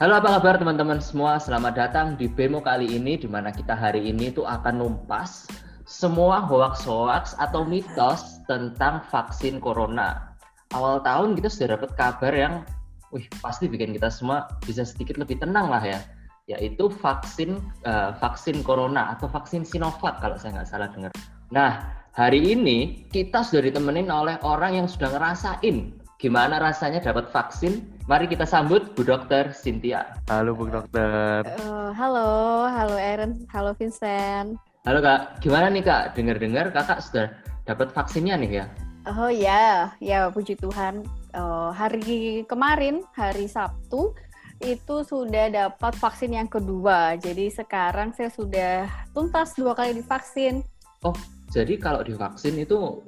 Halo apa kabar teman-teman semua, selamat datang di Bemo kali ini di mana kita hari ini tuh akan numpas semua hoax-hoax atau mitos tentang vaksin corona. Awal tahun kita sudah dapat kabar yang wih pasti bikin kita semua bisa sedikit lebih tenang lah ya, yaitu vaksin uh, vaksin corona atau vaksin Sinovac kalau saya nggak salah dengar. Nah, hari ini kita sudah ditemenin oleh orang yang sudah ngerasain gimana rasanya dapat vaksin Mari kita sambut Bu Dokter Cynthia. Halo Bu Dokter. Uh, halo, halo Aaron, halo Vincent. Halo Kak, gimana nih Kak? Dengar-dengar Kakak sudah dapat vaksinnya nih ya? Oh ya, ya puji Tuhan. Uh, hari kemarin, hari Sabtu, itu sudah dapat vaksin yang kedua. Jadi sekarang saya sudah tuntas dua kali divaksin. Oh, jadi kalau divaksin itu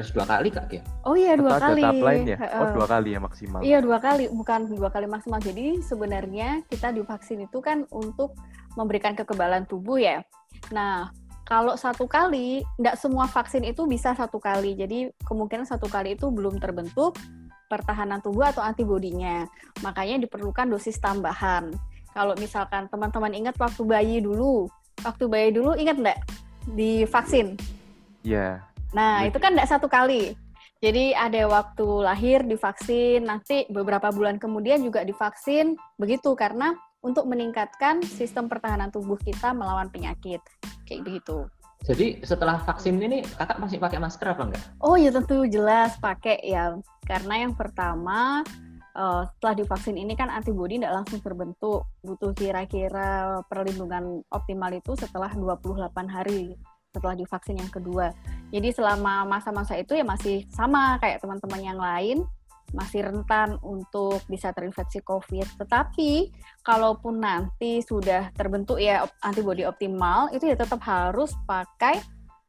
harus dua kali kak ya? Oh iya dua Atau kali. Ada tahap lain ya? Oh dua kali ya maksimal. Iya dua kali, bukan dua kali maksimal. Jadi sebenarnya kita divaksin itu kan untuk memberikan kekebalan tubuh ya. Nah kalau satu kali, tidak semua vaksin itu bisa satu kali. Jadi kemungkinan satu kali itu belum terbentuk pertahanan tubuh atau antibodinya. Makanya diperlukan dosis tambahan. Kalau misalkan teman-teman ingat waktu bayi dulu, waktu bayi dulu ingat nggak divaksin? Iya. Nah, itu kan tidak satu kali. Jadi ada waktu lahir divaksin, nanti beberapa bulan kemudian juga divaksin, begitu karena untuk meningkatkan sistem pertahanan tubuh kita melawan penyakit, kayak begitu. Jadi setelah vaksin ini kakak masih pakai masker apa enggak? Oh ya tentu jelas pakai ya, karena yang pertama uh, setelah divaksin ini kan antibodi tidak langsung terbentuk, butuh kira-kira perlindungan optimal itu setelah 28 hari setelah divaksin yang kedua. Jadi selama masa-masa itu ya masih sama kayak teman-teman yang lain, masih rentan untuk bisa terinfeksi COVID. Tetapi kalaupun nanti sudah terbentuk ya antibodi optimal, itu ya tetap harus pakai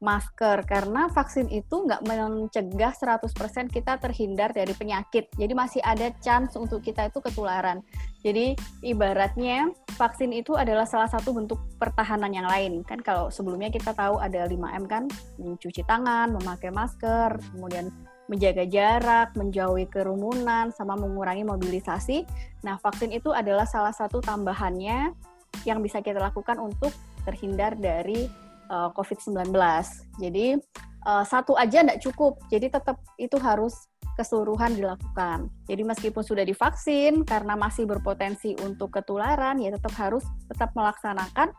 masker karena vaksin itu nggak mencegah 100% kita terhindar dari penyakit. Jadi masih ada chance untuk kita itu ketularan. Jadi ibaratnya vaksin itu adalah salah satu bentuk pertahanan yang lain. Kan kalau sebelumnya kita tahu ada 5M kan, mencuci tangan, memakai masker, kemudian menjaga jarak, menjauhi kerumunan, sama mengurangi mobilisasi. Nah, vaksin itu adalah salah satu tambahannya yang bisa kita lakukan untuk terhindar dari uh, eh, COVID-19. Jadi uh, satu aja tidak cukup, jadi tetap itu harus keseluruhan dilakukan. Jadi meskipun sudah divaksin, karena masih berpotensi untuk ketularan, ya tetap harus tetap melaksanakan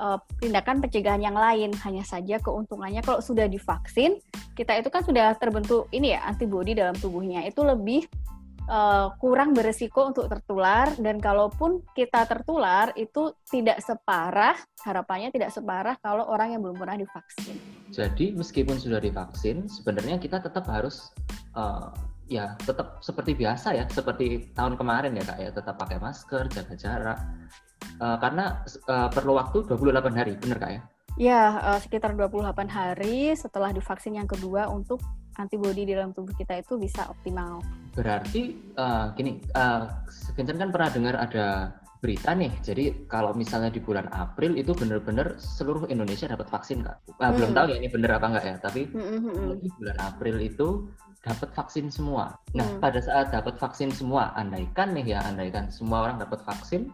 uh, tindakan pencegahan yang lain. Hanya saja keuntungannya kalau sudah divaksin, kita itu kan sudah terbentuk ini ya antibodi dalam tubuhnya itu lebih uh, kurang beresiko untuk tertular dan kalaupun kita tertular itu tidak separah harapannya tidak separah kalau orang yang belum pernah divaksin. Jadi meskipun sudah divaksin sebenarnya kita tetap harus uh, ya tetap seperti biasa ya seperti tahun kemarin ya kak ya tetap pakai masker jaga jarak uh, karena uh, perlu waktu 28 hari benar kak ya? Ya sekitar 28 hari setelah divaksin yang kedua untuk antibodi di dalam tubuh kita itu bisa optimal. Berarti uh, gini, uh, Vincent kan pernah dengar ada berita nih, jadi kalau misalnya di bulan April itu benar-benar seluruh Indonesia dapat vaksin kak. Uh, hmm. Belum tahu ya ini benar apa enggak ya, tapi hmm, hmm, hmm. bulan April itu dapat vaksin semua. Nah hmm. pada saat dapat vaksin semua, andaikan nih ya, andaikan semua orang dapat vaksin,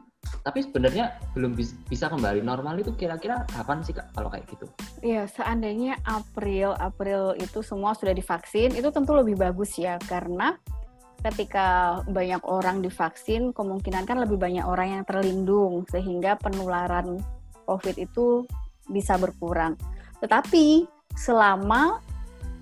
tapi sebenarnya belum bisa kembali normal itu kira-kira kapan sih kak kalau kayak gitu? Iya, seandainya April April itu semua sudah divaksin, itu tentu lebih bagus ya karena ketika banyak orang divaksin, kemungkinan kan lebih banyak orang yang terlindung sehingga penularan COVID itu bisa berkurang. Tetapi selama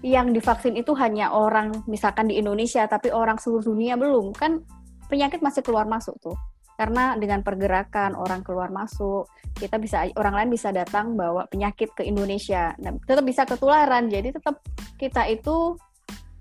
yang divaksin itu hanya orang misalkan di Indonesia tapi orang seluruh dunia belum kan penyakit masih keluar masuk tuh karena dengan pergerakan orang keluar masuk kita bisa orang lain bisa datang bawa penyakit ke Indonesia dan tetap bisa ketularan jadi tetap kita itu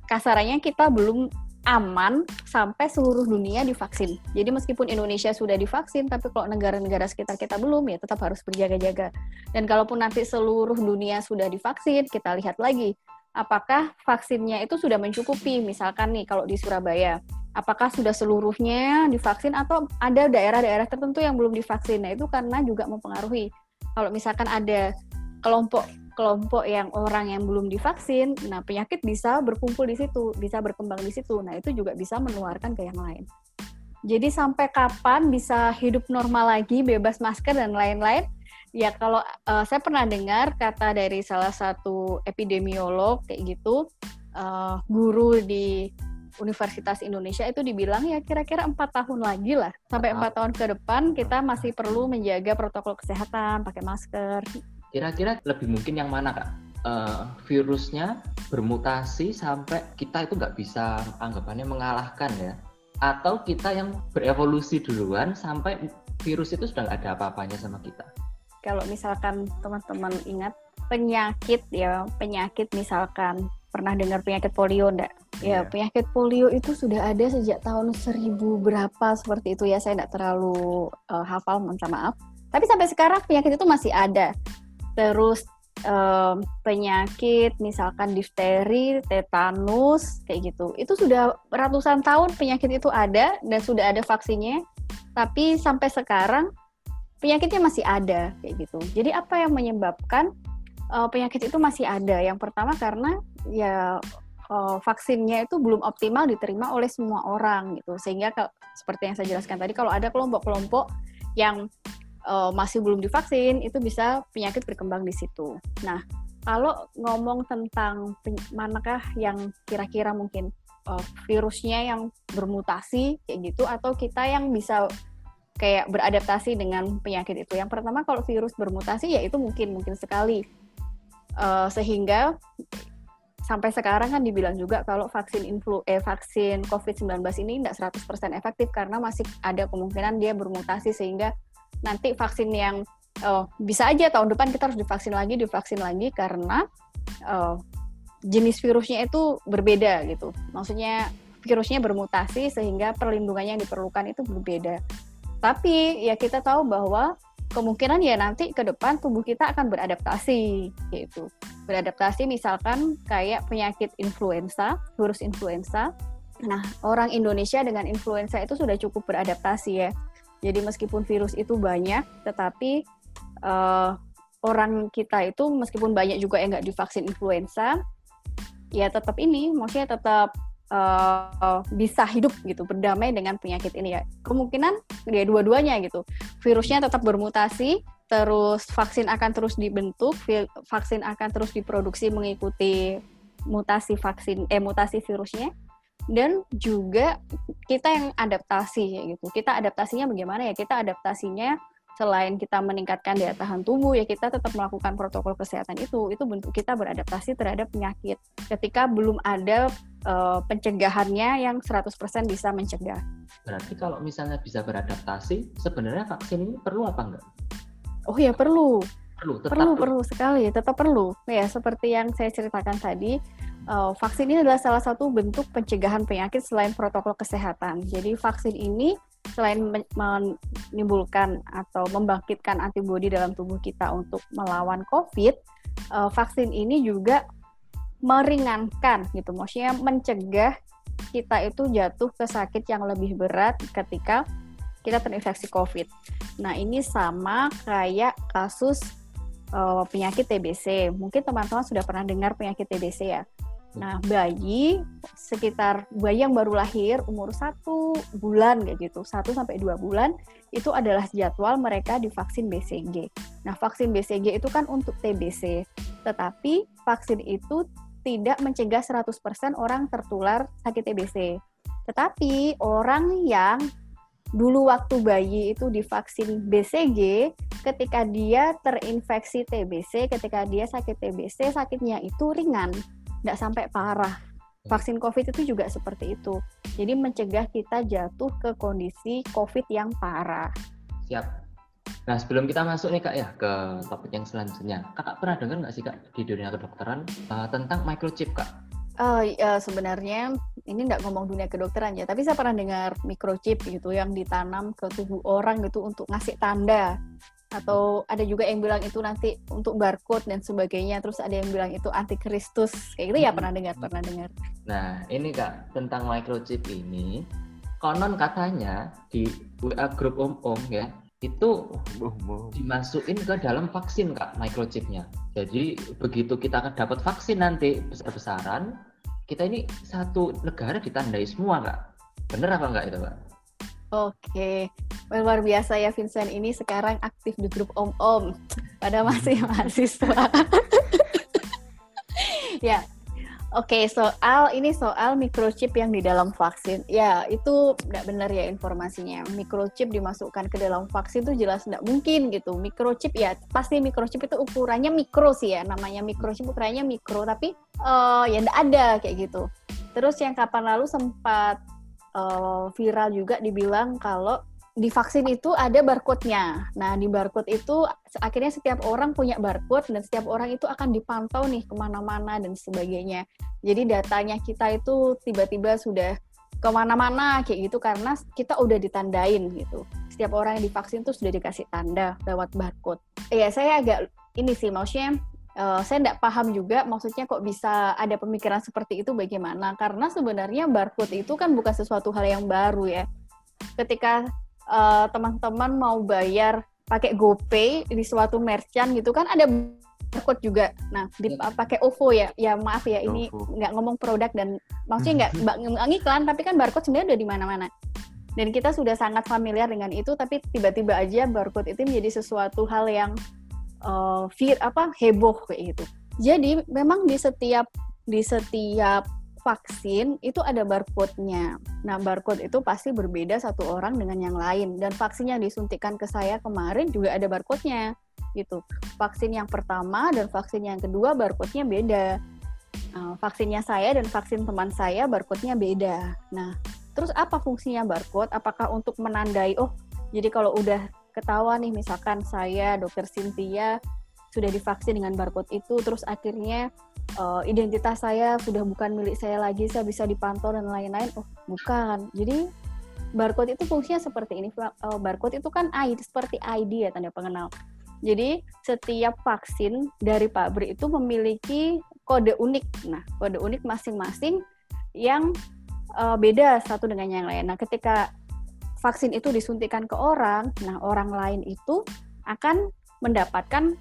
kasarannya kita belum aman sampai seluruh dunia divaksin. Jadi meskipun Indonesia sudah divaksin, tapi kalau negara-negara sekitar kita belum, ya tetap harus berjaga-jaga. Dan kalaupun nanti seluruh dunia sudah divaksin, kita lihat lagi apakah vaksinnya itu sudah mencukupi. Misalkan nih kalau di Surabaya, apakah sudah seluruhnya divaksin atau ada daerah-daerah tertentu yang belum divaksin. Nah, itu karena juga mempengaruhi. Kalau misalkan ada kelompok kelompok yang orang yang belum divaksin, nah penyakit bisa berkumpul di situ, bisa berkembang di situ. Nah, itu juga bisa menularkan ke yang lain. Jadi sampai kapan bisa hidup normal lagi, bebas masker dan lain-lain? Ya kalau uh, saya pernah dengar kata dari salah satu epidemiolog kayak gitu, uh, guru di Universitas Indonesia itu dibilang ya kira-kira empat tahun lagi lah sampai empat tahun ke depan kita masih perlu menjaga protokol kesehatan pakai masker. Kira-kira lebih mungkin yang mana kak? Uh, virusnya bermutasi sampai kita itu nggak bisa anggapannya mengalahkan ya, atau kita yang berevolusi duluan sampai virus itu sudah nggak ada apa-apanya sama kita. Kalau misalkan teman-teman ingat penyakit ya penyakit misalkan pernah dengar penyakit polio enggak? Ya, yeah. penyakit polio itu sudah ada sejak tahun seribu berapa seperti itu ya. Saya tidak terlalu uh, hafal, minta maaf. Tapi sampai sekarang penyakit itu masih ada. Terus um, penyakit misalkan difteri, tetanus, kayak gitu. Itu sudah ratusan tahun penyakit itu ada dan sudah ada vaksinnya. Tapi sampai sekarang penyakitnya masih ada kayak gitu. Jadi apa yang menyebabkan uh, penyakit itu masih ada. Yang pertama karena ya uh, vaksinnya itu belum optimal diterima oleh semua orang gitu. Sehingga kalau, seperti yang saya jelaskan tadi kalau ada kelompok-kelompok yang uh, masih belum divaksin itu bisa penyakit berkembang di situ. Nah, kalau ngomong tentang manakah yang kira-kira mungkin uh, virusnya yang bermutasi kayak gitu atau kita yang bisa kayak beradaptasi dengan penyakit itu. Yang pertama kalau virus bermutasi ya itu mungkin mungkin sekali uh, sehingga sampai sekarang kan dibilang juga kalau vaksin influ eh vaksin COVID-19 ini tidak 100% efektif karena masih ada kemungkinan dia bermutasi sehingga nanti vaksin yang uh, bisa aja tahun depan kita harus divaksin lagi divaksin lagi karena uh, jenis virusnya itu berbeda gitu. Maksudnya virusnya bermutasi sehingga perlindungannya yang diperlukan itu berbeda. Tapi ya kita tahu bahwa kemungkinan ya nanti ke depan tubuh kita akan beradaptasi gitu. Beradaptasi misalkan kayak penyakit influenza, virus influenza. Nah, orang Indonesia dengan influenza itu sudah cukup beradaptasi ya. Jadi meskipun virus itu banyak, tetapi uh, orang kita itu meskipun banyak juga yang nggak divaksin influenza, ya tetap ini, maksudnya tetap uh, bisa hidup gitu berdamai dengan penyakit ini ya. Kemungkinan ya dua-duanya gitu. Virusnya tetap bermutasi terus vaksin akan terus dibentuk vaksin akan terus diproduksi mengikuti mutasi vaksin eh mutasi virusnya. Dan juga kita yang adaptasi ya gitu. Kita adaptasinya bagaimana ya? Kita adaptasinya selain kita meningkatkan daya tahan tubuh ya kita tetap melakukan protokol kesehatan itu itu bentuk kita beradaptasi terhadap penyakit ketika belum ada uh, pencegahannya yang 100% bisa mencegah. Berarti kalau misalnya bisa beradaptasi sebenarnya vaksin ini perlu apa enggak? Oh ya perlu. Perlu, tetap perlu, perlu sekali, tetap perlu. Ya seperti yang saya ceritakan tadi, uh, vaksin ini adalah salah satu bentuk pencegahan penyakit selain protokol kesehatan. Jadi vaksin ini selain menimbulkan atau membangkitkan antibodi dalam tubuh kita untuk melawan COVID, uh, vaksin ini juga meringankan gitu, maksudnya mencegah kita itu jatuh ke sakit yang lebih berat ketika kita terinfeksi COVID. Nah ini sama kayak kasus uh, penyakit TBC. Mungkin teman-teman sudah pernah dengar penyakit TBC ya. Nah, bayi sekitar bayi yang baru lahir umur satu bulan kayak gitu, satu sampai dua bulan itu adalah jadwal mereka divaksin BCG. Nah, vaksin BCG itu kan untuk TBC, tetapi vaksin itu tidak mencegah 100% orang tertular sakit TBC. Tetapi orang yang dulu waktu bayi itu divaksin BCG, ketika dia terinfeksi TBC, ketika dia sakit TBC, sakitnya itu ringan nggak sampai parah. Vaksin COVID itu juga seperti itu. Jadi mencegah kita jatuh ke kondisi COVID yang parah. Siap. Nah sebelum kita masuk nih kak ya ke topik yang selanjutnya, kakak pernah dengar nggak sih kak di dunia kedokteran uh, tentang microchip kak? Uh, uh, sebenarnya ini nggak ngomong dunia kedokteran ya, tapi saya pernah dengar microchip gitu yang ditanam ke tubuh orang gitu untuk ngasih tanda. Atau ada juga yang bilang itu nanti untuk barcode dan sebagainya terus ada yang bilang itu antikristus. Kayak gitu ya pernah dengar pernah dengar. Nah ini kak tentang microchip ini konon katanya di WA grup om-om ya itu dimasukin ke dalam vaksin kak microchipnya. Jadi begitu kita dapat vaksin nanti besar-besaran kita ini satu negara ditandai semua kak. Bener apa enggak itu kak? Oke, luar biasa ya Vincent. Ini sekarang aktif di grup om-om. Pada masih mahasiswa. ya, Oke, soal ini soal microchip yang di dalam vaksin. Ya, itu tidak benar ya informasinya. Microchip dimasukkan ke dalam vaksin itu jelas tidak mungkin gitu. Microchip ya pasti microchip itu ukurannya mikro sih ya. Namanya microchip ukurannya mikro, tapi uh, ya tidak ada kayak gitu. Terus yang kapan lalu sempat uh, viral juga dibilang kalau di vaksin itu ada barcode-nya. Nah, di barcode itu akhirnya setiap orang punya barcode dan setiap orang itu akan dipantau nih ke mana-mana dan sebagainya. Jadi datanya kita itu tiba-tiba sudah ke mana-mana kayak gitu karena kita udah ditandain gitu. Setiap orang yang divaksin tuh sudah dikasih tanda lewat barcode. Iya, saya agak ini sih maksudnya uh, saya tidak paham juga maksudnya kok bisa ada pemikiran seperti itu bagaimana karena sebenarnya barcode itu kan bukan sesuatu hal yang baru ya ketika uh, teman-teman mau bayar pakai GoPay di suatu merchant gitu kan ada barcode juga. Nah, di, ya. pakai OVO ya. Ya maaf ya, ini nggak ngomong produk dan maksudnya nggak ngiklan, tapi kan barcode sebenarnya udah di mana-mana. Dan kita sudah sangat familiar dengan itu, tapi tiba-tiba aja barcode itu menjadi sesuatu hal yang uh, vir apa heboh kayak gitu. Jadi memang di setiap di setiap vaksin itu ada barcode-nya. Nah, barcode itu pasti berbeda satu orang dengan yang lain. Dan vaksin yang disuntikan ke saya kemarin juga ada barcode-nya. Gitu. Vaksin yang pertama dan vaksin yang kedua barcode-nya beda. Nah, vaksinnya saya dan vaksin teman saya barcode-nya beda. Nah, terus apa fungsinya barcode? Apakah untuk menandai, oh, jadi kalau udah ketawa nih misalkan saya, dokter Cynthia, sudah divaksin dengan barcode itu, terus akhirnya uh, identitas saya sudah bukan milik saya lagi, saya bisa dipantau dan lain-lain. Oh, bukan. Jadi barcode itu fungsinya seperti ini. Uh, barcode itu kan ID seperti ID ya tanda pengenal. Jadi setiap vaksin dari pabrik itu memiliki kode unik. Nah, kode unik masing-masing yang uh, beda satu dengan yang lain. Nah, ketika vaksin itu disuntikan ke orang, nah orang lain itu akan mendapatkan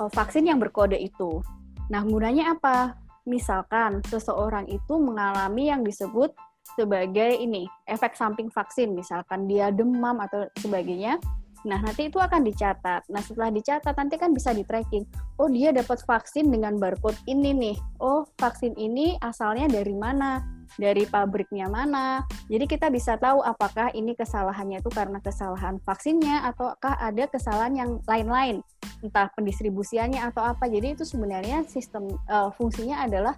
uh, vaksin yang berkode itu. Nah, gunanya apa? Misalkan seseorang itu mengalami yang disebut sebagai ini, efek samping vaksin, misalkan dia demam atau sebagainya. Nah, nanti itu akan dicatat. Nah, setelah dicatat nanti kan bisa di-tracking. Oh, dia dapat vaksin dengan barcode ini nih. Oh, vaksin ini asalnya dari mana? Dari pabriknya mana? Jadi kita bisa tahu apakah ini kesalahannya itu karena kesalahan vaksinnya ataukah ada kesalahan yang lain-lain entah pendistribusiannya atau apa. Jadi itu sebenarnya sistem uh, fungsinya adalah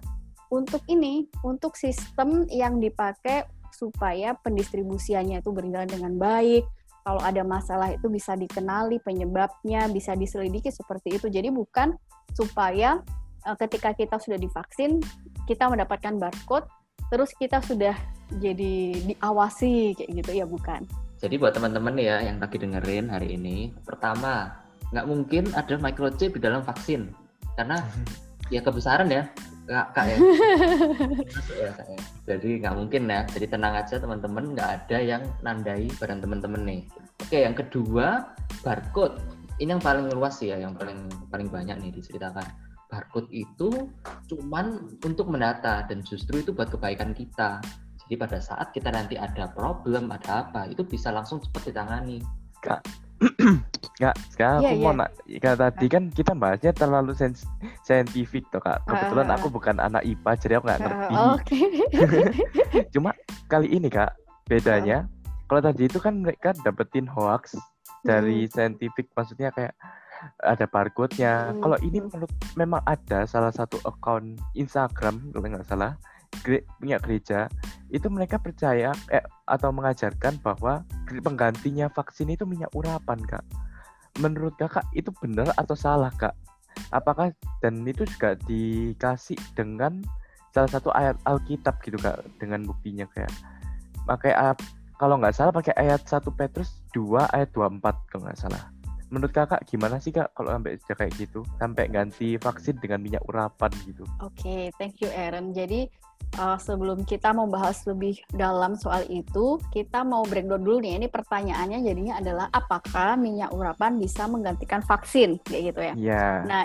untuk ini, untuk sistem yang dipakai supaya pendistribusiannya itu berjalan dengan baik. Kalau ada masalah itu bisa dikenali penyebabnya, bisa diselidiki seperti itu. Jadi bukan supaya uh, ketika kita sudah divaksin, kita mendapatkan barcode, terus kita sudah jadi diawasi kayak gitu ya bukan. Jadi buat teman-teman ya yang lagi dengerin hari ini, pertama nggak mungkin ada microchip di dalam vaksin karena ya kebesaran ya kak, kak ya. ya, kak ya. Jadi nggak mungkin ya. Jadi tenang aja teman-teman, nggak ada yang nandai barang teman-teman nih. Oke, yang kedua barcode. Ini yang paling luas ya, yang paling paling banyak nih diceritakan. Barcode itu cuman untuk mendata dan justru itu buat kebaikan kita. Jadi pada saat kita nanti ada problem, ada apa, itu bisa langsung cepat ditangani. Kak, Enggak, sekarang yeah, aku yeah. mau nak kak tadi kan kita bahasnya terlalu sens saintifik toh kak. Kebetulan uh, aku bukan anak IPA jadi aku nggak ngerti. Uh, okay. Cuma kali ini kak bedanya uh. kalau tadi itu kan mereka dapetin hoax dari hmm. saintifik maksudnya kayak ada barcode-nya. Hmm. Kalau ini menurut memang ada salah satu account Instagram kalau nggak salah punya gereja itu mereka percaya eh, atau mengajarkan bahwa penggantinya vaksin itu minyak urapan kak. Menurut kakak itu benar atau salah kak? Apakah dan itu juga dikasih dengan salah satu ayat Alkitab gitu kak dengan buktinya kayak pakai kalau nggak salah pakai ayat 1 Petrus 2 ayat 24 kalau nggak salah. Menurut kakak gimana sih kak kalau sampai kayak gitu sampai ganti vaksin dengan minyak urapan gitu? Oke okay, thank you Aaron. Jadi uh, sebelum kita mau bahas lebih dalam soal itu kita mau breakdown dulu nih ini pertanyaannya jadinya adalah apakah minyak urapan bisa menggantikan vaksin kayak gitu ya yeah. nah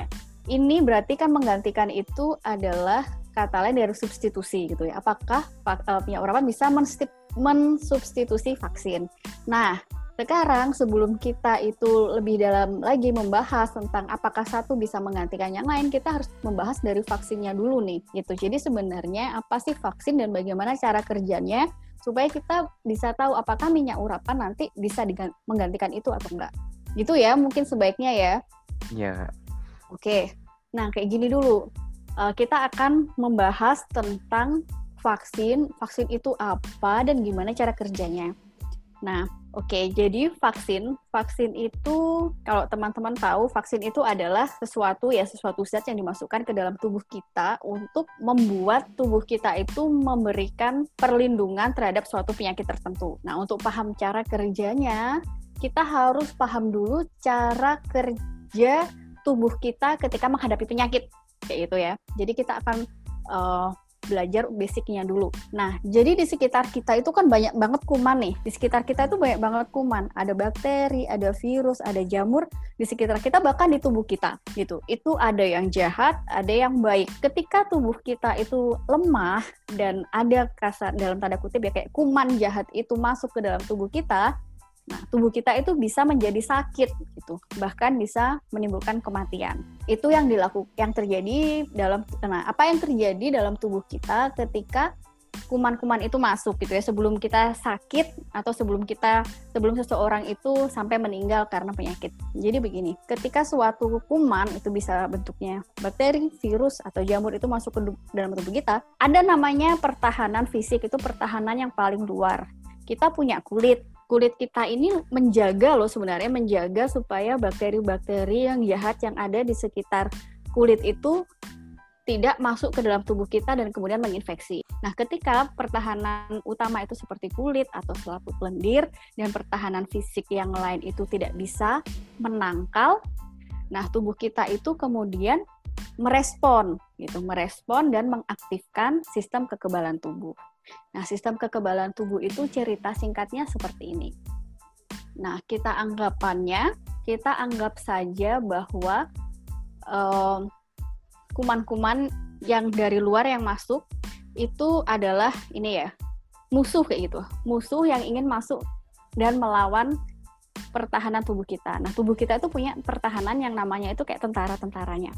ini berarti kan menggantikan itu adalah kata lain dari substitusi gitu ya apakah uh, minyak urapan bisa mensubstitusi vaksin. Nah, sekarang sebelum kita itu lebih dalam lagi membahas tentang apakah satu bisa menggantikan yang lain, kita harus membahas dari vaksinnya dulu nih. Gitu. Jadi sebenarnya apa sih vaksin dan bagaimana cara kerjanya supaya kita bisa tahu apakah minyak urapan nanti bisa menggantikan itu atau enggak. Gitu ya, mungkin sebaiknya ya. Iya. Oke. Nah, kayak gini dulu. Uh, kita akan membahas tentang vaksin. Vaksin itu apa dan gimana cara kerjanya. Nah, oke, jadi vaksin, vaksin itu kalau teman-teman tahu, vaksin itu adalah sesuatu ya, sesuatu zat yang dimasukkan ke dalam tubuh kita untuk membuat tubuh kita itu memberikan perlindungan terhadap suatu penyakit tertentu. Nah, untuk paham cara kerjanya, kita harus paham dulu cara kerja tubuh kita ketika menghadapi penyakit kayak gitu ya. Jadi kita akan uh, belajar basicnya dulu. Nah, jadi di sekitar kita itu kan banyak banget kuman nih. Di sekitar kita itu banyak banget kuman. Ada bakteri, ada virus, ada jamur di sekitar kita bahkan di tubuh kita gitu. Itu ada yang jahat, ada yang baik. Ketika tubuh kita itu lemah dan ada kasar dalam tanda kutip ya kayak kuman jahat itu masuk ke dalam tubuh kita, Nah, tubuh kita itu bisa menjadi sakit gitu, bahkan bisa menimbulkan kematian. Itu yang dilakukan yang terjadi dalam nah, apa yang terjadi dalam tubuh kita ketika kuman-kuman itu masuk gitu ya sebelum kita sakit atau sebelum kita sebelum seseorang itu sampai meninggal karena penyakit. Jadi begini, ketika suatu kuman itu bisa bentuknya bakteri, virus atau jamur itu masuk ke dalam tubuh kita, ada namanya pertahanan fisik itu pertahanan yang paling luar. Kita punya kulit, kulit kita ini menjaga loh sebenarnya menjaga supaya bakteri-bakteri yang jahat yang ada di sekitar kulit itu tidak masuk ke dalam tubuh kita dan kemudian menginfeksi. Nah, ketika pertahanan utama itu seperti kulit atau selaput lendir dan pertahanan fisik yang lain itu tidak bisa menangkal, nah tubuh kita itu kemudian merespon gitu, merespon dan mengaktifkan sistem kekebalan tubuh. Nah, sistem kekebalan tubuh itu cerita singkatnya seperti ini. Nah, kita anggapannya, kita anggap saja bahwa kuman kuman-kuman yang dari luar yang masuk itu adalah ini ya musuh kayak gitu, musuh yang ingin masuk dan melawan pertahanan tubuh kita. Nah, tubuh kita itu punya pertahanan yang namanya itu kayak tentara-tentaranya.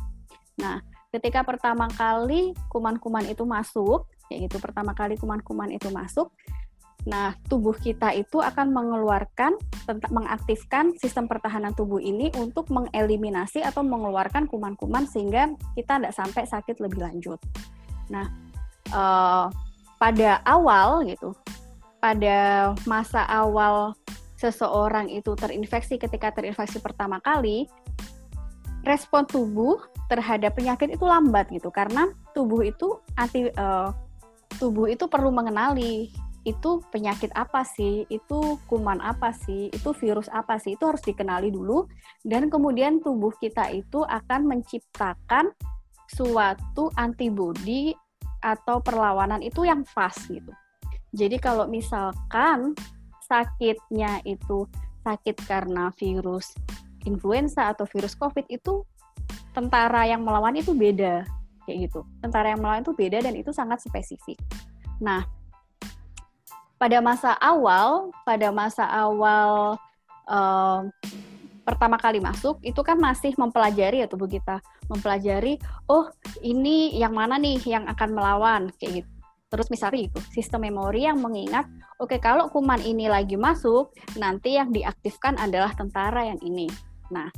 Nah, ketika pertama kali kuman-kuman itu masuk, kayak gitu pertama kali kuman-kuman itu masuk nah tubuh kita itu akan mengeluarkan mengaktifkan sistem pertahanan tubuh ini untuk mengeliminasi atau mengeluarkan kuman-kuman sehingga kita tidak sampai sakit lebih lanjut. Nah uh, pada awal gitu pada masa awal seseorang itu terinfeksi ketika terinfeksi pertama kali respon tubuh terhadap penyakit itu lambat gitu karena tubuh itu anti uh, tubuh itu perlu mengenali itu penyakit apa sih, itu kuman apa sih, itu virus apa sih, itu harus dikenali dulu dan kemudian tubuh kita itu akan menciptakan suatu antibodi atau perlawanan itu yang pas gitu. Jadi kalau misalkan sakitnya itu sakit karena virus influenza atau virus COVID itu tentara yang melawan itu beda kayak gitu. Tentara yang melawan itu beda dan itu sangat spesifik. Nah, pada masa awal, pada masa awal um, pertama kali masuk itu kan masih mempelajari ya tubuh kita, mempelajari oh ini yang mana nih yang akan melawan kayak gitu. Terus misalnya itu sistem memori yang mengingat, oke okay, kalau kuman ini lagi masuk, nanti yang diaktifkan adalah tentara yang ini. Nah,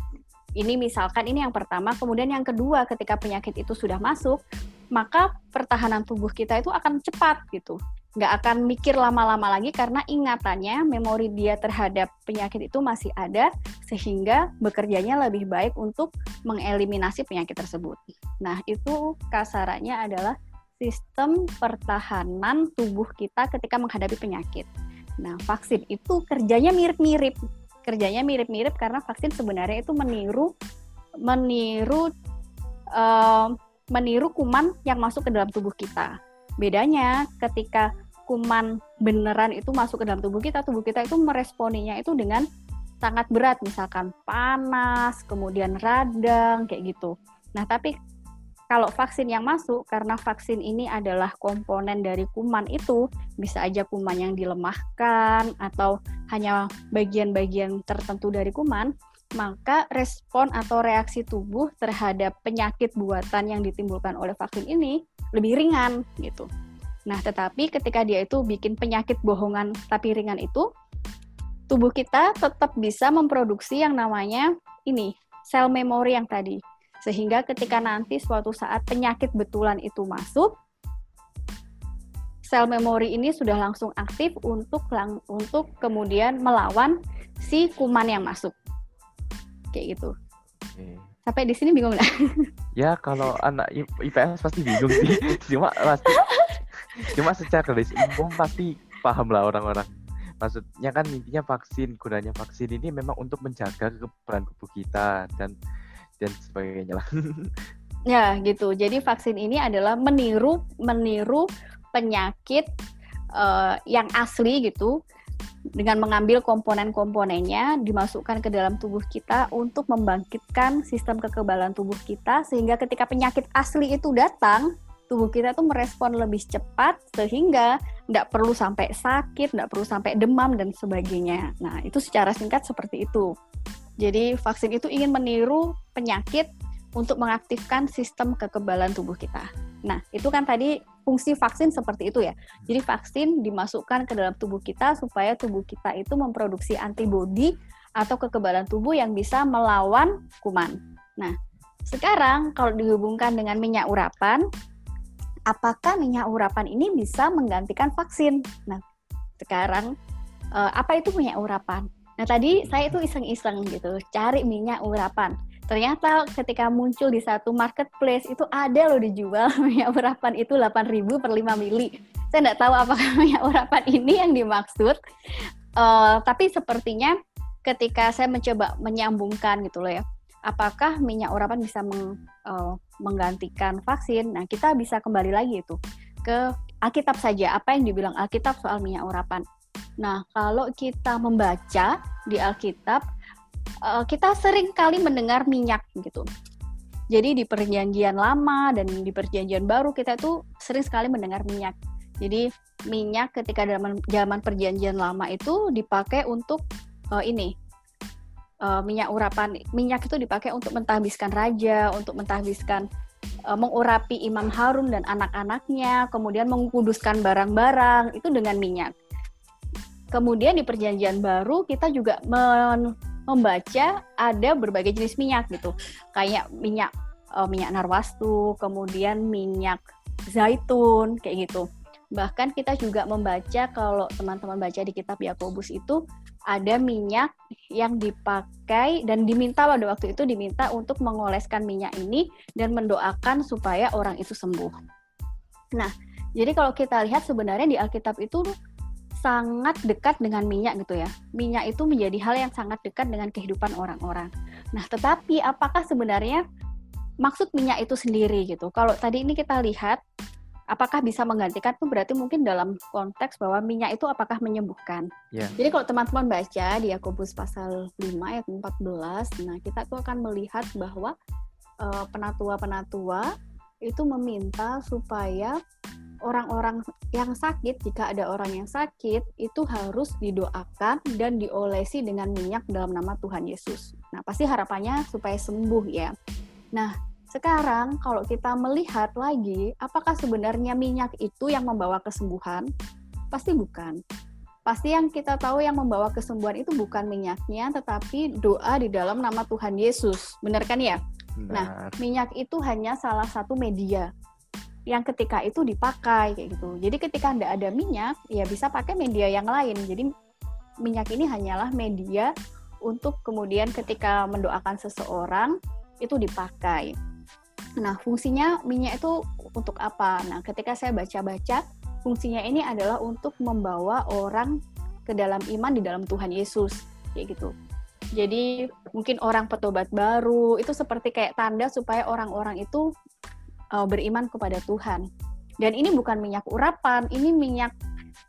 ini misalkan ini yang pertama, kemudian yang kedua ketika penyakit itu sudah masuk, maka pertahanan tubuh kita itu akan cepat gitu. Nggak akan mikir lama-lama lagi karena ingatannya, memori dia terhadap penyakit itu masih ada, sehingga bekerjanya lebih baik untuk mengeliminasi penyakit tersebut. Nah, itu kasarannya adalah sistem pertahanan tubuh kita ketika menghadapi penyakit. Nah, vaksin itu kerjanya mirip-mirip kerjanya mirip-mirip karena vaksin sebenarnya itu meniru meniru uh, meniru kuman yang masuk ke dalam tubuh kita. Bedanya ketika kuman beneran itu masuk ke dalam tubuh kita, tubuh kita itu meresponinya itu dengan sangat berat, misalkan panas, kemudian radang kayak gitu. Nah, tapi kalau vaksin yang masuk karena vaksin ini adalah komponen dari kuman itu bisa aja kuman yang dilemahkan atau hanya bagian-bagian tertentu dari kuman maka respon atau reaksi tubuh terhadap penyakit buatan yang ditimbulkan oleh vaksin ini lebih ringan gitu. Nah, tetapi ketika dia itu bikin penyakit bohongan tapi ringan itu, tubuh kita tetap bisa memproduksi yang namanya ini, sel memori yang tadi. Sehingga ketika nanti suatu saat penyakit betulan itu masuk, sel memori ini sudah langsung aktif untuk lang untuk kemudian melawan si kuman yang masuk kayak gitu. Okay. Sampai di sini bingung nggak? ya kalau anak IPS pasti bingung sih. cuma pasti cuma secara list umum pasti paham lah orang-orang. Maksudnya kan intinya vaksin, gunanya vaksin ini memang untuk menjaga kekebalan tubuh kita dan dan sebagainya lah. ya gitu. Jadi vaksin ini adalah meniru meniru penyakit uh, yang asli gitu dengan mengambil komponen-komponennya dimasukkan ke dalam tubuh kita untuk membangkitkan sistem kekebalan tubuh kita sehingga ketika penyakit asli itu datang tubuh kita tuh merespon lebih cepat sehingga tidak perlu sampai sakit, tidak perlu sampai demam dan sebagainya. Nah itu secara singkat seperti itu. Jadi vaksin itu ingin meniru penyakit untuk mengaktifkan sistem kekebalan tubuh kita. Nah itu kan tadi fungsi vaksin seperti itu ya. Jadi vaksin dimasukkan ke dalam tubuh kita supaya tubuh kita itu memproduksi antibodi atau kekebalan tubuh yang bisa melawan kuman. Nah, sekarang kalau dihubungkan dengan minyak urapan, apakah minyak urapan ini bisa menggantikan vaksin? Nah, sekarang eh, apa itu minyak urapan? Nah, tadi saya itu iseng-iseng gitu, cari minyak urapan ternyata ketika muncul di satu marketplace itu ada loh dijual minyak urapan itu 8.000 per 5 mili. Saya nggak tahu apakah minyak urapan ini yang dimaksud, uh, tapi sepertinya ketika saya mencoba menyambungkan gitu loh ya, apakah minyak urapan bisa meng, uh, menggantikan vaksin? Nah kita bisa kembali lagi itu ke Alkitab saja. Apa yang dibilang Alkitab soal minyak urapan? Nah kalau kita membaca di Alkitab uh, kita sering kali mendengar minyak gitu. Jadi di perjanjian lama dan di perjanjian baru kita itu sering sekali mendengar minyak. Jadi minyak ketika dalam zaman perjanjian lama itu dipakai untuk uh, ini uh, minyak urapan. Minyak itu dipakai untuk mentahbiskan raja, untuk mentahbiskan uh, mengurapi Imam Harun dan anak-anaknya, kemudian mengkuduskan barang-barang itu dengan minyak. Kemudian di perjanjian baru kita juga membaca ada berbagai jenis minyak gitu. Kayak minyak uh, minyak narwastu, kemudian minyak zaitun kayak gitu. Bahkan kita juga membaca kalau teman-teman baca di kitab Yakobus itu ada minyak yang dipakai dan diminta pada waktu itu diminta untuk mengoleskan minyak ini dan mendoakan supaya orang itu sembuh. Nah, jadi kalau kita lihat sebenarnya di Alkitab itu sangat dekat dengan minyak gitu ya. Minyak itu menjadi hal yang sangat dekat dengan kehidupan orang-orang. Nah, tetapi apakah sebenarnya maksud minyak itu sendiri gitu? Kalau tadi ini kita lihat apakah bisa menggantikan itu berarti mungkin dalam konteks bahwa minyak itu apakah menyembuhkan. Yeah. Jadi kalau teman-teman baca di Yakobus pasal 5 ayat 14, nah kita tuh akan melihat bahwa uh, penatua-penatua itu meminta supaya orang-orang yang sakit, jika ada orang yang sakit, itu harus didoakan dan diolesi dengan minyak dalam nama Tuhan Yesus. Nah, pasti harapannya supaya sembuh ya. Nah, sekarang kalau kita melihat lagi, apakah sebenarnya minyak itu yang membawa kesembuhan? Pasti bukan. Pasti yang kita tahu yang membawa kesembuhan itu bukan minyaknya, tetapi doa di dalam nama Tuhan Yesus. Benar kan ya? Benar. Nah, minyak itu hanya salah satu media yang ketika itu dipakai kayak gitu. Jadi ketika Anda ada minyak, ya bisa pakai media yang lain. Jadi minyak ini hanyalah media untuk kemudian ketika mendoakan seseorang itu dipakai. Nah, fungsinya minyak itu untuk apa? Nah, ketika saya baca-baca, fungsinya ini adalah untuk membawa orang ke dalam iman di dalam Tuhan Yesus, kayak gitu. Jadi mungkin orang petobat baru itu seperti kayak tanda supaya orang-orang itu uh, beriman kepada Tuhan. Dan ini bukan minyak urapan, ini minyak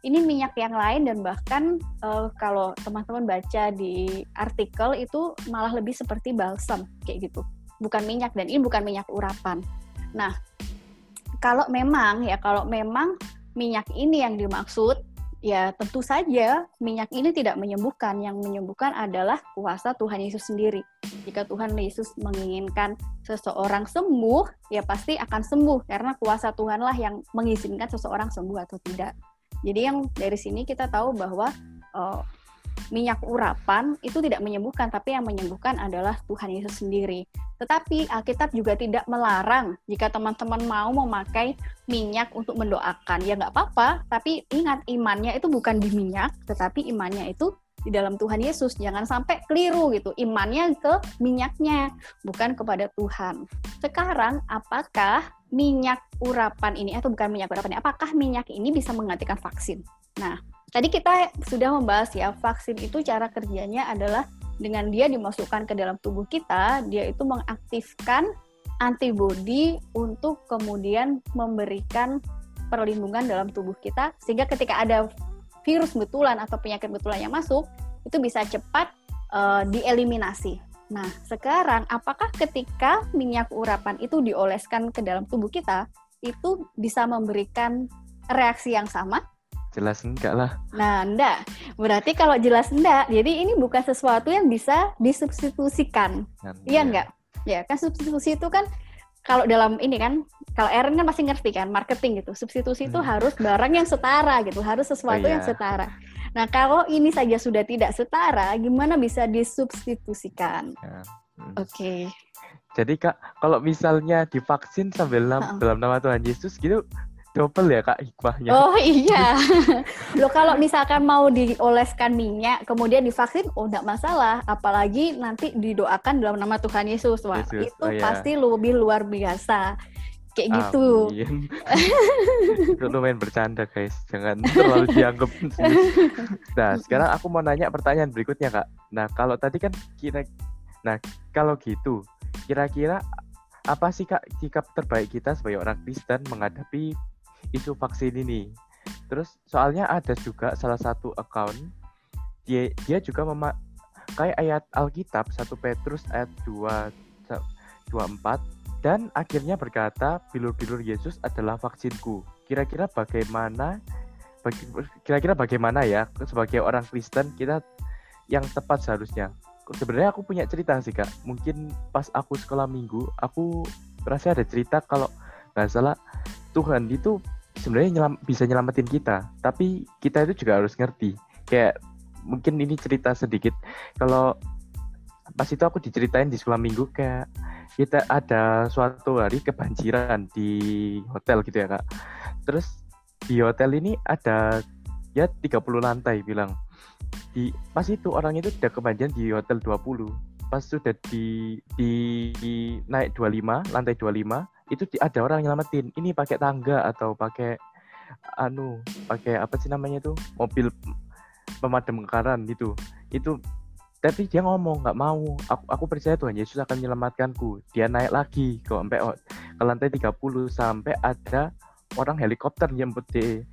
ini minyak yang lain dan bahkan uh, kalau teman-teman baca di artikel itu malah lebih seperti balsam kayak gitu. Bukan minyak dan ini bukan minyak urapan. Nah, kalau memang ya kalau memang minyak ini yang dimaksud ya tentu saja minyak ini tidak menyembuhkan. Yang menyembuhkan adalah kuasa Tuhan Yesus sendiri. Jika Tuhan Yesus menginginkan seseorang sembuh, ya pasti akan sembuh karena kuasa Tuhanlah yang mengizinkan seseorang sembuh atau tidak. Jadi yang dari sini kita tahu bahwa uh, minyak urapan itu tidak menyembuhkan, tapi yang menyembuhkan adalah Tuhan Yesus sendiri. Tetapi Alkitab juga tidak melarang jika teman-teman mau memakai minyak untuk mendoakan. Ya nggak apa-apa, tapi ingat imannya itu bukan di minyak, tetapi imannya itu di dalam Tuhan Yesus. Jangan sampai keliru gitu. Imannya ke minyaknya, bukan kepada Tuhan. Sekarang, apakah minyak urapan ini, atau bukan minyak urapan ini, apakah minyak ini bisa menggantikan vaksin? Nah, tadi kita sudah membahas ya, vaksin itu cara kerjanya adalah dengan dia dimasukkan ke dalam tubuh kita, dia itu mengaktifkan antibodi untuk kemudian memberikan perlindungan dalam tubuh kita sehingga ketika ada virus betulan atau penyakit betulan yang masuk itu bisa cepat uh, dieliminasi. Nah, sekarang apakah ketika minyak urapan itu dioleskan ke dalam tubuh kita itu bisa memberikan reaksi yang sama? Jelas enggak lah. Nah, enggak. Berarti kalau jelas enggak, jadi ini bukan sesuatu yang bisa disubstitusikan. Iya enggak? Ya, kan substitusi itu kan kalau dalam ini kan, kalau Aaron kan pasti ngerti kan, marketing gitu. Substitusi itu hmm. harus barang yang setara gitu, harus sesuatu oh, iya. yang setara. Nah, kalau ini saja sudah tidak setara, gimana bisa disubstitusikan? Ya. Hmm. Oke. Okay. Jadi Kak, kalau misalnya divaksin sambil uh -uh. dalam nama Tuhan Yesus gitu, double ya kak hikmahnya. Oh iya. Lo kalau misalkan mau dioleskan minyak, kemudian divaksin, oh enggak masalah. Apalagi nanti didoakan dalam nama Tuhan Yesus. Wah, Yesus. itu oh, iya. pasti lebih luar biasa. Kayak gitu. itu lumayan bercanda guys. Jangan terlalu dianggap. nah, sekarang aku mau nanya pertanyaan berikutnya kak. Nah, kalau tadi kan kira, nah kalau gitu, kira-kira apa sih kak sikap terbaik kita sebagai orang Kristen menghadapi isu vaksin ini. Terus soalnya ada juga salah satu account dia dia juga memakai ayat Alkitab 1 Petrus ayat 2 24 dan akhirnya berkata bilur-bilur Yesus adalah vaksinku. Kira-kira bagaimana kira-kira bagaimana ya sebagai orang Kristen kita yang tepat seharusnya. Sebenarnya aku punya cerita sih kak. Mungkin pas aku sekolah minggu, aku rasa ada cerita kalau nggak salah Tuhan itu sebenarnya nyelam, bisa nyelamatin kita. Tapi kita itu juga harus ngerti. Kayak mungkin ini cerita sedikit. Kalau pas itu aku diceritain di sekolah minggu kayak kita ada suatu hari kebanjiran di hotel gitu ya kak. Terus di hotel ini ada ya 30 lantai bilang. Di pas itu orang itu udah kebanjiran di hotel 20 pas sudah di di, di naik 25 lantai 25 itu ada orang nyelamatin. Ini pakai tangga atau pakai anu pakai apa sih namanya tuh mobil pemadam kebakaran gitu. Itu tapi dia ngomong nggak mau. Aku aku percaya Tuhan Yesus akan menyelamatkanku. Dia naik lagi ke sampai ke lantai 30 sampai ada orang helikopter jemput dia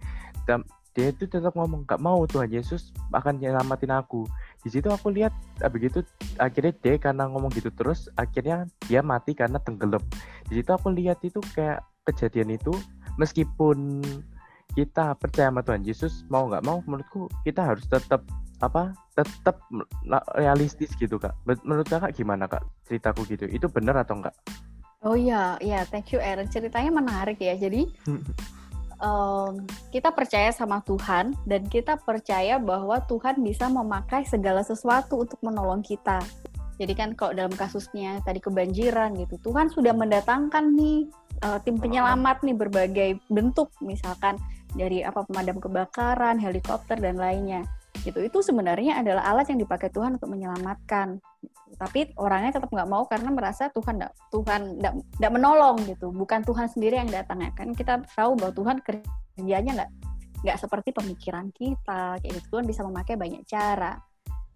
dan dia itu tetap ngomong nggak mau. Tuhan Yesus akan menyelamatin aku di situ aku lihat ah, begitu akhirnya dia karena ngomong gitu terus akhirnya dia mati karena tenggelam. Di situ aku lihat itu kayak kejadian itu meskipun kita percaya sama Tuhan Yesus mau nggak mau menurutku kita harus tetap apa tetap realistis gitu kak. Menurut kakak gimana kak ceritaku gitu? Itu benar atau enggak oh iya iya thank you Aaron. Ceritanya menarik ya jadi um, kita percaya sama Tuhan dan kita percaya bahwa Tuhan bisa memakai segala sesuatu untuk menolong kita. Jadi kan kalau dalam kasusnya tadi kebanjiran gitu, Tuhan sudah mendatangkan nih uh, tim penyelamat nih berbagai bentuk, misalkan dari apa pemadam kebakaran, helikopter dan lainnya. Gitu. Itu sebenarnya adalah alat yang dipakai Tuhan untuk menyelamatkan. Tapi orangnya tetap nggak mau karena merasa Tuhan nggak Tuhan nggak menolong gitu. Bukan Tuhan sendiri yang datang ya kan. Kita tahu bahwa Tuhan kerjanya nggak nggak seperti pemikiran kita. Kayak gitu. Tuhan bisa memakai banyak cara.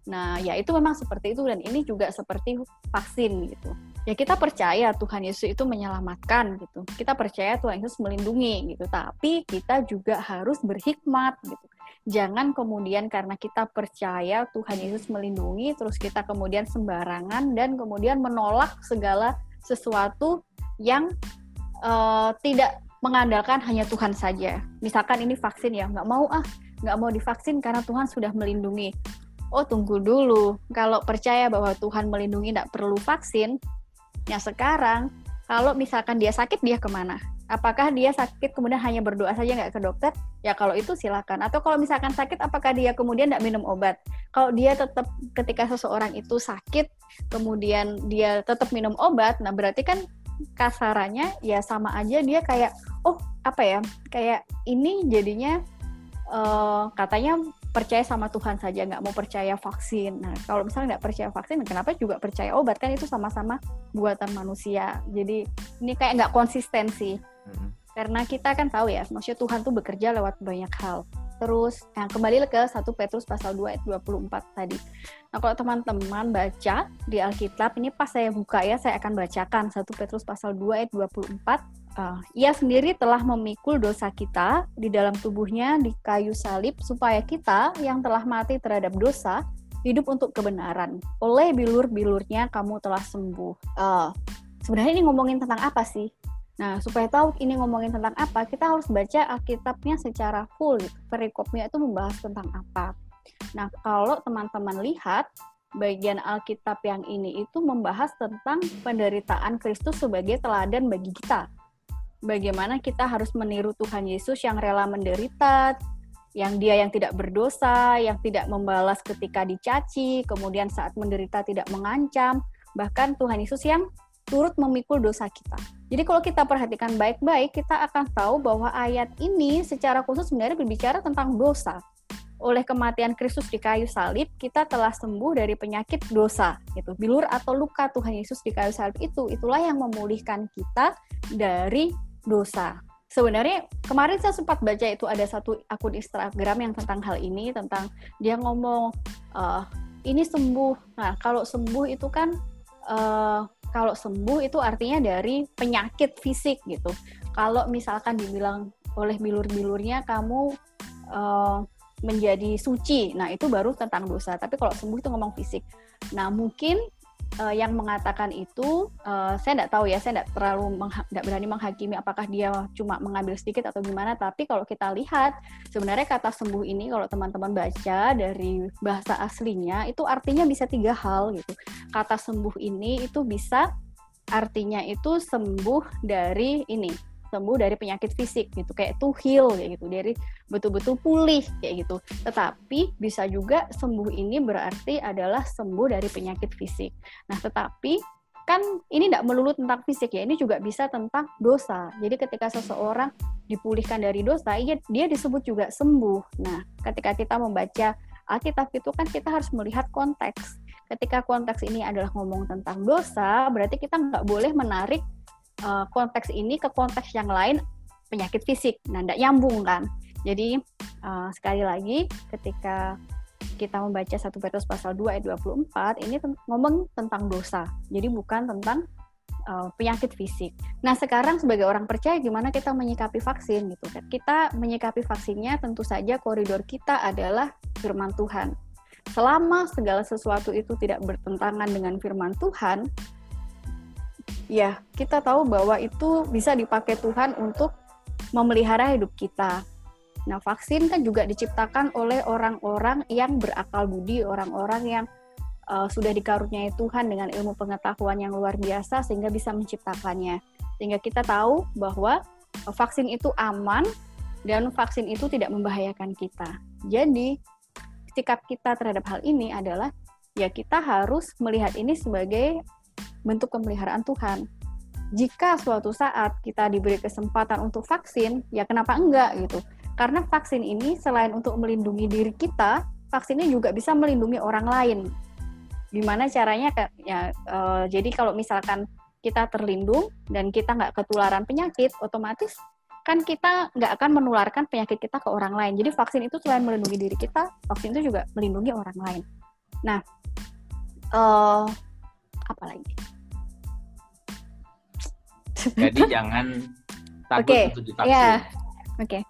Nah, ya itu memang seperti itu dan ini juga seperti vaksin gitu. Ya kita percaya Tuhan Yesus itu menyelamatkan gitu. Kita percaya Tuhan Yesus melindungi gitu. Tapi kita juga harus berhikmat gitu jangan kemudian karena kita percaya Tuhan Yesus melindungi terus kita kemudian sembarangan dan kemudian menolak segala sesuatu yang uh, tidak mengandalkan hanya Tuhan saja. Misalkan ini vaksin ya, nggak mau ah, nggak mau divaksin karena Tuhan sudah melindungi. Oh tunggu dulu, kalau percaya bahwa Tuhan melindungi tidak perlu vaksin, ya sekarang kalau misalkan dia sakit dia ke mana? Apakah dia sakit kemudian hanya berdoa saja nggak ke dokter? Ya kalau itu silakan. Atau kalau misalkan sakit, apakah dia kemudian tidak minum obat? Kalau dia tetap ketika seseorang itu sakit, kemudian dia tetap minum obat, nah berarti kan kasarannya ya sama aja dia kayak oh apa ya kayak ini jadinya uh, katanya percaya sama Tuhan saja nggak mau percaya vaksin. Nah kalau misalnya nggak percaya vaksin, kenapa juga percaya obat kan itu sama-sama buatan manusia. Jadi ini kayak nggak konsistensi. Karena kita kan tahu ya, maksudnya Tuhan tuh bekerja lewat banyak hal. Terus yang kembali ke 1 Petrus pasal 2 ayat 24 tadi. Nah, kalau teman-teman baca di Alkitab, ini pas saya buka ya, saya akan bacakan 1 Petrus pasal 2 ayat 24 uh, ia sendiri telah memikul dosa kita di dalam tubuhnya di kayu salib supaya kita yang telah mati terhadap dosa hidup untuk kebenaran. Oleh bilur-bilurnya kamu telah sembuh. Uh, sebenarnya ini ngomongin tentang apa sih? Nah, supaya tahu ini ngomongin tentang apa, kita harus baca Alkitabnya secara full. Perikopnya itu membahas tentang apa. Nah, kalau teman-teman lihat, bagian Alkitab yang ini itu membahas tentang penderitaan Kristus sebagai teladan bagi kita bagaimana kita harus meniru Tuhan Yesus yang rela menderita, yang dia yang tidak berdosa, yang tidak membalas ketika dicaci, kemudian saat menderita tidak mengancam, bahkan Tuhan Yesus yang turut memikul dosa kita. Jadi kalau kita perhatikan baik-baik, kita akan tahu bahwa ayat ini secara khusus sebenarnya berbicara tentang dosa. Oleh kematian Kristus di kayu salib, kita telah sembuh dari penyakit dosa. Gitu. Bilur atau luka Tuhan Yesus di kayu salib itu, itulah yang memulihkan kita dari dosa. Sebenarnya kemarin saya sempat baca itu ada satu akun Instagram yang tentang hal ini, tentang dia ngomong uh, ini sembuh. Nah kalau sembuh itu kan uh, kalau sembuh itu artinya dari penyakit fisik gitu. Kalau misalkan dibilang oleh bilur-bilurnya kamu uh, menjadi suci, nah itu baru tentang dosa. Tapi kalau sembuh itu ngomong fisik. Nah mungkin uh, yang mengatakan itu uh, saya tidak tahu ya saya tidak terlalu tidak berani menghakimi apakah dia cuma mengambil sedikit atau gimana tapi kalau kita lihat sebenarnya kata sembuh ini kalau teman-teman baca dari bahasa aslinya itu artinya bisa tiga hal gitu. Kata sembuh ini itu bisa artinya itu sembuh dari ini sembuh dari penyakit fisik gitu kayak to heal kayak gitu. Dari betul-betul pulih kayak gitu. Tetapi bisa juga sembuh ini berarti adalah sembuh dari penyakit fisik. Nah tetapi kan ini tidak melulu tentang fisik ya ini juga bisa tentang dosa. Jadi ketika seseorang dipulihkan dari dosa iya dia disebut juga sembuh. Nah ketika kita membaca Alkitab itu kan kita harus melihat konteks. Ketika konteks ini adalah ngomong tentang dosa berarti kita nggak boleh menarik uh, konteks ini ke konteks yang lain penyakit fisik. Nah, tidak nyambung kan. Jadi uh, sekali lagi ketika kita membaca satu Petrus pasal 2 ayat 24 ini ngomong tentang dosa. Jadi bukan tentang uh, penyakit fisik. Nah, sekarang sebagai orang percaya gimana kita menyikapi vaksin gitu kan. Kita menyikapi vaksinnya tentu saja koridor kita adalah firman Tuhan. Selama segala sesuatu itu tidak bertentangan dengan firman Tuhan, ya kita tahu bahwa itu bisa dipakai Tuhan untuk memelihara hidup kita. Nah, vaksin kan juga diciptakan oleh orang-orang yang berakal budi, orang-orang yang uh, sudah dikaruniai Tuhan dengan ilmu pengetahuan yang luar biasa sehingga bisa menciptakannya. Sehingga kita tahu bahwa vaksin itu aman dan vaksin itu tidak membahayakan kita. Jadi, sikap kita terhadap hal ini adalah ya kita harus melihat ini sebagai bentuk pemeliharaan Tuhan. Jika suatu saat kita diberi kesempatan untuk vaksin, ya kenapa enggak gitu? Karena vaksin ini selain untuk melindungi diri kita, vaksinnya juga bisa melindungi orang lain. Gimana caranya? Ya, uh, jadi kalau misalkan kita terlindung dan kita nggak ketularan penyakit, otomatis kan kita nggak akan menularkan penyakit kita ke orang lain. Jadi vaksin itu selain melindungi diri kita, vaksin itu juga melindungi orang lain. Nah, uh, apa lagi? Jadi jangan takut okay. untuk divaksin. Yeah. Oke. Okay.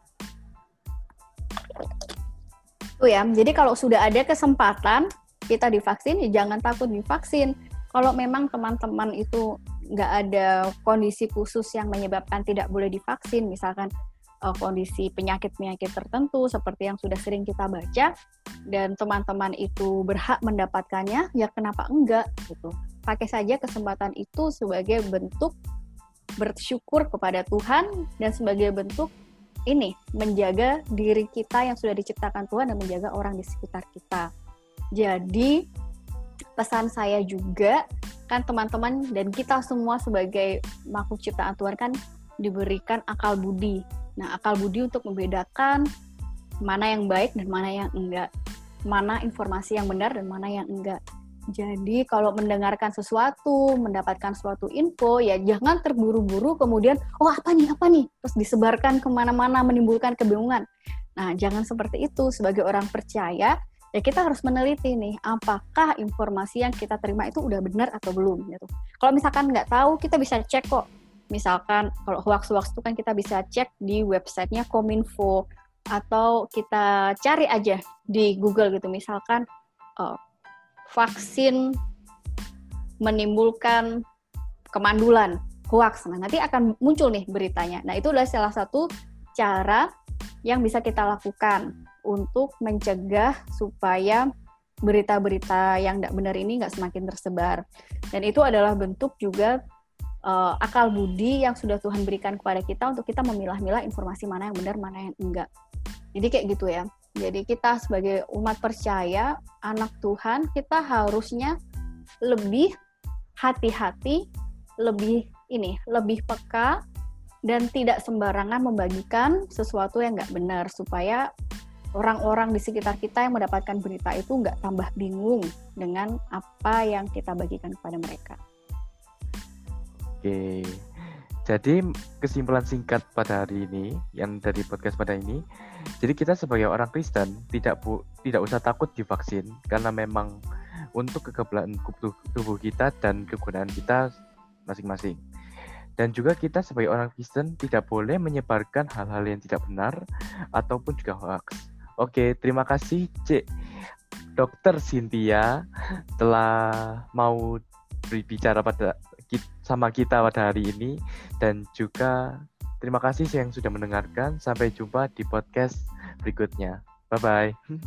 Ya, jadi kalau sudah ada kesempatan kita divaksin, ya jangan takut divaksin. Kalau memang teman-teman itu nggak ada kondisi khusus yang menyebabkan tidak boleh divaksin, misalkan uh, kondisi penyakit-penyakit tertentu seperti yang sudah sering kita baca dan teman-teman itu berhak mendapatkannya, ya kenapa enggak gitu. Pakai saja kesempatan itu sebagai bentuk bersyukur kepada Tuhan dan sebagai bentuk ini menjaga diri kita yang sudah diciptakan Tuhan dan menjaga orang di sekitar kita. Jadi pesan saya juga kan teman-teman dan kita semua sebagai makhluk ciptaan Tuhan kan diberikan akal budi. Nah, akal budi untuk membedakan mana yang baik dan mana yang enggak. Mana informasi yang benar dan mana yang enggak. Jadi kalau mendengarkan sesuatu, mendapatkan suatu info, ya jangan terburu-buru kemudian, oh apa nih, apa nih, terus disebarkan ke mana-mana menimbulkan kebingungan. Nah jangan seperti itu. Sebagai orang percaya, ya kita harus meneliti nih, apakah informasi yang kita terima itu udah benar atau belum. Gitu. Kalau misalkan nggak tahu, kita bisa cek kok. Misalkan kalau hoax-hoax itu kan kita bisa cek di websitenya Kominfo atau kita cari aja di Google gitu. Misalkan uh, vaksin menimbulkan kemandulan, hoax. Nah, nanti akan muncul nih beritanya. Nah, itu adalah salah satu cara yang bisa kita lakukan untuk mencegah supaya berita-berita yang tidak benar ini nggak semakin tersebar. Dan itu adalah bentuk juga uh, akal budi yang sudah Tuhan berikan kepada kita untuk kita memilah-milah informasi mana yang benar, mana yang enggak. Jadi kayak gitu ya. Jadi kita sebagai umat percaya, anak Tuhan, kita harusnya lebih hati-hati, lebih ini, lebih peka dan tidak sembarangan membagikan sesuatu yang nggak benar supaya orang-orang di sekitar kita yang mendapatkan berita itu nggak tambah bingung dengan apa yang kita bagikan kepada mereka. Oke, jadi kesimpulan singkat pada hari ini yang dari podcast pada ini, jadi kita sebagai orang Kristen tidak bu, tidak usah takut divaksin karena memang untuk kekebalan tubuh kita dan kegunaan kita masing-masing. Dan juga kita sebagai orang Kristen tidak boleh menyebarkan hal-hal yang tidak benar ataupun juga hoax. Oke, terima kasih Cek Dokter Cynthia telah mau berbicara pada sama kita pada hari ini dan juga terima kasih yang sudah mendengarkan. Sampai jumpa di podcast berikutnya. Bye bye.